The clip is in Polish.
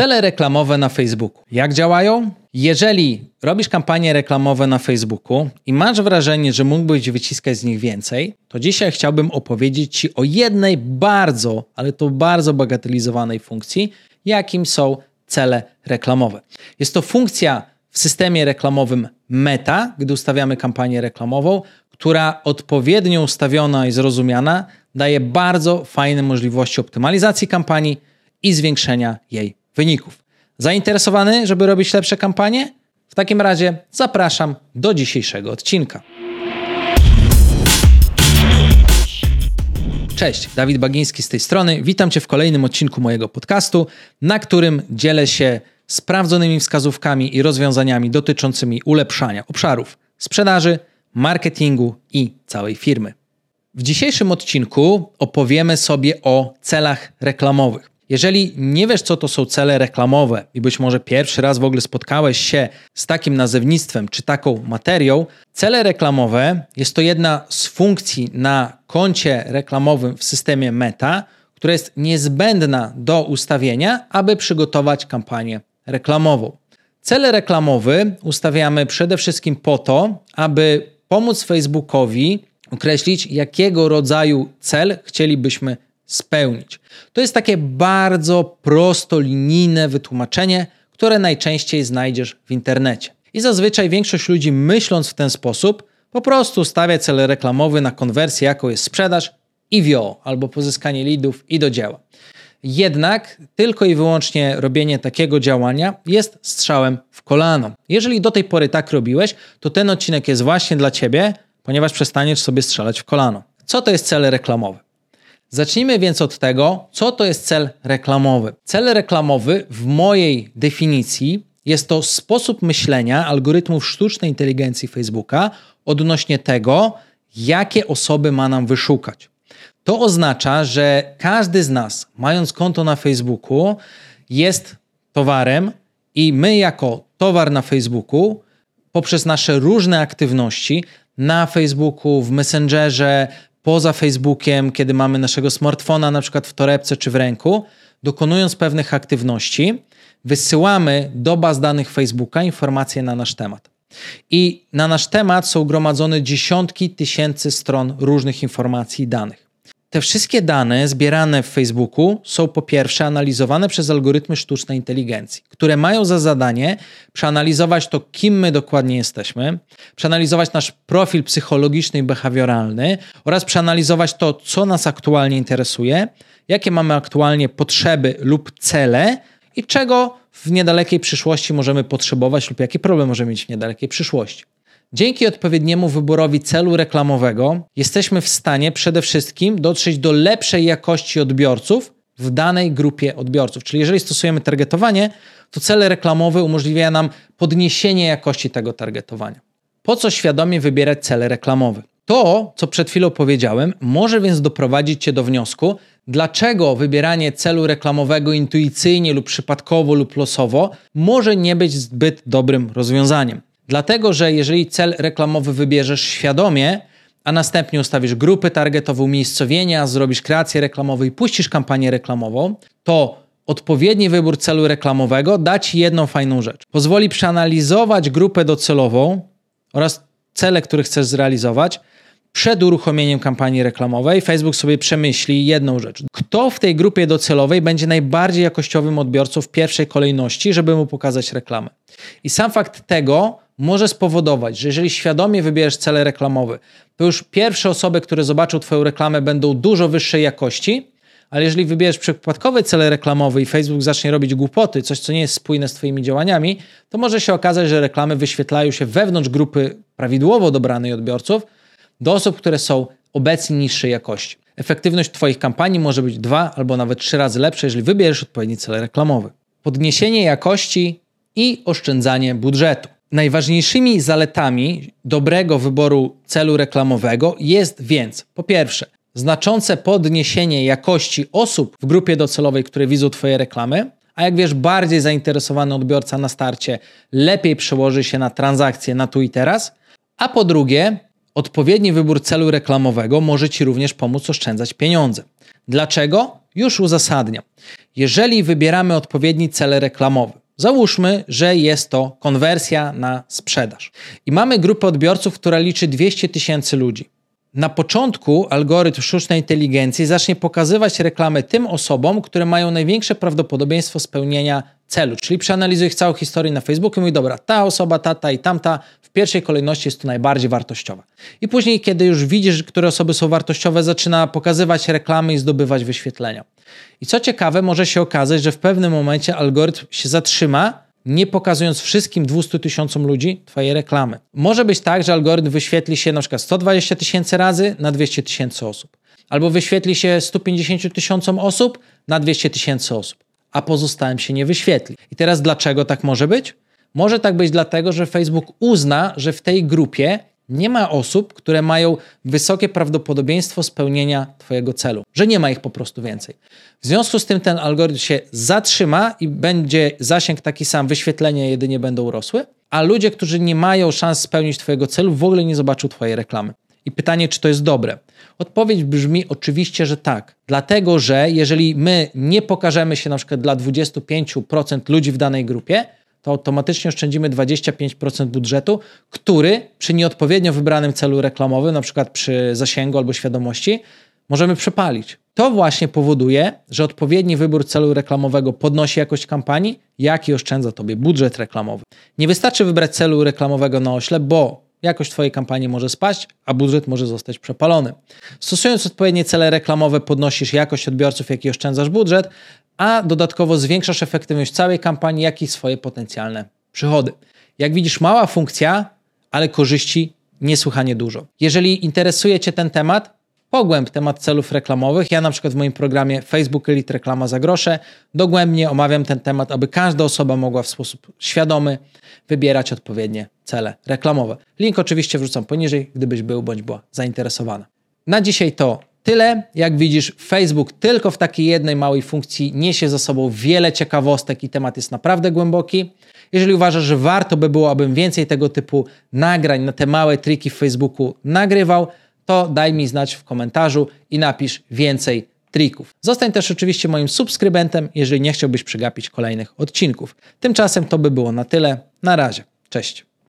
Cele reklamowe na Facebooku. Jak działają? Jeżeli robisz kampanie reklamowe na Facebooku i masz wrażenie, że mógłbyś wyciskać z nich więcej, to dzisiaj chciałbym opowiedzieć Ci o jednej bardzo, ale to bardzo bagatelizowanej funkcji, jakim są cele reklamowe. Jest to funkcja w systemie reklamowym Meta, gdy ustawiamy kampanię reklamową, która odpowiednio ustawiona i zrozumiana daje bardzo fajne możliwości optymalizacji kampanii i zwiększenia jej wyników. Zainteresowany, żeby robić lepsze kampanie? W takim razie zapraszam do dzisiejszego odcinka. Cześć, Dawid Bagiński z tej strony. Witam Cię w kolejnym odcinku mojego podcastu, na którym dzielę się sprawdzonymi wskazówkami i rozwiązaniami dotyczącymi ulepszania obszarów sprzedaży, marketingu i całej firmy. W dzisiejszym odcinku opowiemy sobie o celach reklamowych. Jeżeli nie wiesz, co to są cele reklamowe i być może pierwszy raz w ogóle spotkałeś się z takim nazewnictwem czy taką materią, cele reklamowe jest to jedna z funkcji na koncie reklamowym w systemie Meta, która jest niezbędna do ustawienia, aby przygotować kampanię reklamową. Cele reklamowe ustawiamy przede wszystkim po to, aby pomóc Facebookowi określić, jakiego rodzaju cel chcielibyśmy spełnić. To jest takie bardzo prostolinijne wytłumaczenie, które najczęściej znajdziesz w internecie. I zazwyczaj większość ludzi, myśląc w ten sposób, po prostu stawia cel reklamowy na konwersję, jaką jest sprzedaż i wio, albo pozyskanie leadów i do dzieła. Jednak tylko i wyłącznie robienie takiego działania jest strzałem w kolano. Jeżeli do tej pory tak robiłeś, to ten odcinek jest właśnie dla Ciebie, ponieważ przestaniesz sobie strzelać w kolano. Co to jest cel reklamowy? Zacznijmy więc od tego, co to jest cel reklamowy. Cel reklamowy w mojej definicji jest to sposób myślenia algorytmów sztucznej inteligencji Facebooka odnośnie tego, jakie osoby ma nam wyszukać. To oznacza, że każdy z nas, mając konto na Facebooku, jest towarem i my, jako towar na Facebooku, poprzez nasze różne aktywności na Facebooku, w Messengerze, poza Facebookiem, kiedy mamy naszego smartfona na przykład w torebce czy w ręku, dokonując pewnych aktywności, wysyłamy do baz danych Facebooka informacje na nasz temat. I na nasz temat są gromadzone dziesiątki tysięcy stron różnych informacji i danych. Te wszystkie dane zbierane w Facebooku są po pierwsze analizowane przez algorytmy sztucznej inteligencji, które mają za zadanie przeanalizować to, kim my dokładnie jesteśmy, przeanalizować nasz profil psychologiczny i behawioralny oraz przeanalizować to, co nas aktualnie interesuje, jakie mamy aktualnie potrzeby lub cele i czego w niedalekiej przyszłości możemy potrzebować lub jaki problem możemy mieć w niedalekiej przyszłości. Dzięki odpowiedniemu wyborowi celu reklamowego jesteśmy w stanie przede wszystkim dotrzeć do lepszej jakości odbiorców w danej grupie odbiorców. Czyli jeżeli stosujemy targetowanie, to cele reklamowe umożliwiają nam podniesienie jakości tego targetowania. Po co świadomie wybierać cele reklamowe? To, co przed chwilą powiedziałem, może więc doprowadzić Cię do wniosku, dlaczego wybieranie celu reklamowego intuicyjnie lub przypadkowo lub losowo może nie być zbyt dobrym rozwiązaniem. Dlatego, że jeżeli cel reklamowy wybierzesz świadomie, a następnie ustawisz grupy targetowe, umiejscowienia, zrobisz kreację reklamową i puścisz kampanię reklamową, to odpowiedni wybór celu reklamowego da Ci jedną fajną rzecz. Pozwoli przeanalizować grupę docelową oraz cele, które chcesz zrealizować przed uruchomieniem kampanii reklamowej. Facebook sobie przemyśli jedną rzecz. Kto w tej grupie docelowej będzie najbardziej jakościowym odbiorcą w pierwszej kolejności, żeby mu pokazać reklamę. I sam fakt tego może spowodować, że jeżeli świadomie wybierzesz cele reklamowe, to już pierwsze osoby, które zobaczą Twoją reklamę, będą dużo wyższej jakości, ale jeżeli wybierzesz przypadkowe cele reklamowe i Facebook zacznie robić głupoty, coś co nie jest spójne z Twoimi działaniami, to może się okazać, że reklamy wyświetlają się wewnątrz grupy prawidłowo dobranej odbiorców do osób, które są obecnie niższej jakości. Efektywność Twoich kampanii może być dwa albo nawet trzy razy lepsza, jeżeli wybierzesz odpowiedni cel reklamowy. Podniesienie jakości i oszczędzanie budżetu. Najważniejszymi zaletami dobrego wyboru celu reklamowego jest więc po pierwsze znaczące podniesienie jakości osób w grupie docelowej, które widzą Twoje reklamy, a jak wiesz, bardziej zainteresowany odbiorca na starcie lepiej przełoży się na transakcje na tu i teraz, a po drugie, odpowiedni wybór celu reklamowego może Ci również pomóc oszczędzać pieniądze. Dlaczego? już uzasadniam. Jeżeli wybieramy odpowiedni cel reklamowy, Załóżmy, że jest to konwersja na sprzedaż. I mamy grupę odbiorców, która liczy 200 tysięcy ludzi. Na początku algorytm sztucznej inteligencji zacznie pokazywać reklamę tym osobom, które mają największe prawdopodobieństwo spełnienia celu. Czyli przeanalizuje ich całą historię na Facebooku i mówi, dobra, ta osoba, ta, ta i tamta w pierwszej kolejności jest tu najbardziej wartościowa. I później, kiedy już widzisz, które osoby są wartościowe, zaczyna pokazywać reklamy i zdobywać wyświetlenia. I co ciekawe, może się okazać, że w pewnym momencie algorytm się zatrzyma, nie pokazując wszystkim 200 tysiącom ludzi Twojej reklamy. Może być tak, że algorytm wyświetli się na przykład 120 tysięcy razy na 200 tysięcy osób. Albo wyświetli się 150 tysiącom osób na 200 tysięcy osób, a pozostałym się nie wyświetli. I teraz dlaczego tak może być? Może tak być dlatego, że Facebook uzna, że w tej grupie nie ma osób, które mają wysokie prawdopodobieństwo spełnienia Twojego celu, że nie ma ich po prostu więcej. W związku z tym ten algorytm się zatrzyma i będzie zasięg taki sam, wyświetlenia jedynie będą rosły, a ludzie, którzy nie mają szans spełnić Twojego celu, w ogóle nie zobaczą Twojej reklamy. I pytanie, czy to jest dobre? Odpowiedź brzmi oczywiście, że tak. Dlatego, że jeżeli my nie pokażemy się na przykład dla 25% ludzi w danej grupie, to automatycznie oszczędzimy 25% budżetu, który przy nieodpowiednio wybranym celu reklamowym, na przykład przy zasięgu albo świadomości, możemy przepalić. To właśnie powoduje, że odpowiedni wybór celu reklamowego podnosi jakość kampanii, jak i oszczędza Tobie budżet reklamowy. Nie wystarczy wybrać celu reklamowego na ośle, bo jakość Twojej kampanii może spaść, a budżet może zostać przepalony. Stosując odpowiednie cele reklamowe, podnosisz jakość odbiorców, jak i oszczędzasz budżet, a dodatkowo zwiększasz efektywność całej kampanii, jak i swoje potencjalne przychody. Jak widzisz, mała funkcja, ale korzyści niesłychanie dużo. Jeżeli interesuje Cię ten temat, pogłęb temat celów reklamowych. Ja na przykład w moim programie Facebook Elite Reklama za grosze dogłębnie omawiam ten temat, aby każda osoba mogła w sposób świadomy wybierać odpowiednie cele reklamowe. Link oczywiście wrzucam poniżej, gdybyś był bądź była zainteresowana. Na dzisiaj to tyle. Jak widzisz, Facebook tylko w takiej jednej małej funkcji niesie za sobą wiele ciekawostek i temat jest naprawdę głęboki. Jeżeli uważasz, że warto by było, abym więcej tego typu nagrań na te małe triki w Facebooku nagrywał, to daj mi znać w komentarzu i napisz więcej trików. Zostań też oczywiście moim subskrybentem, jeżeli nie chciałbyś przegapić kolejnych odcinków. Tymczasem to by było na tyle. Na razie. Cześć.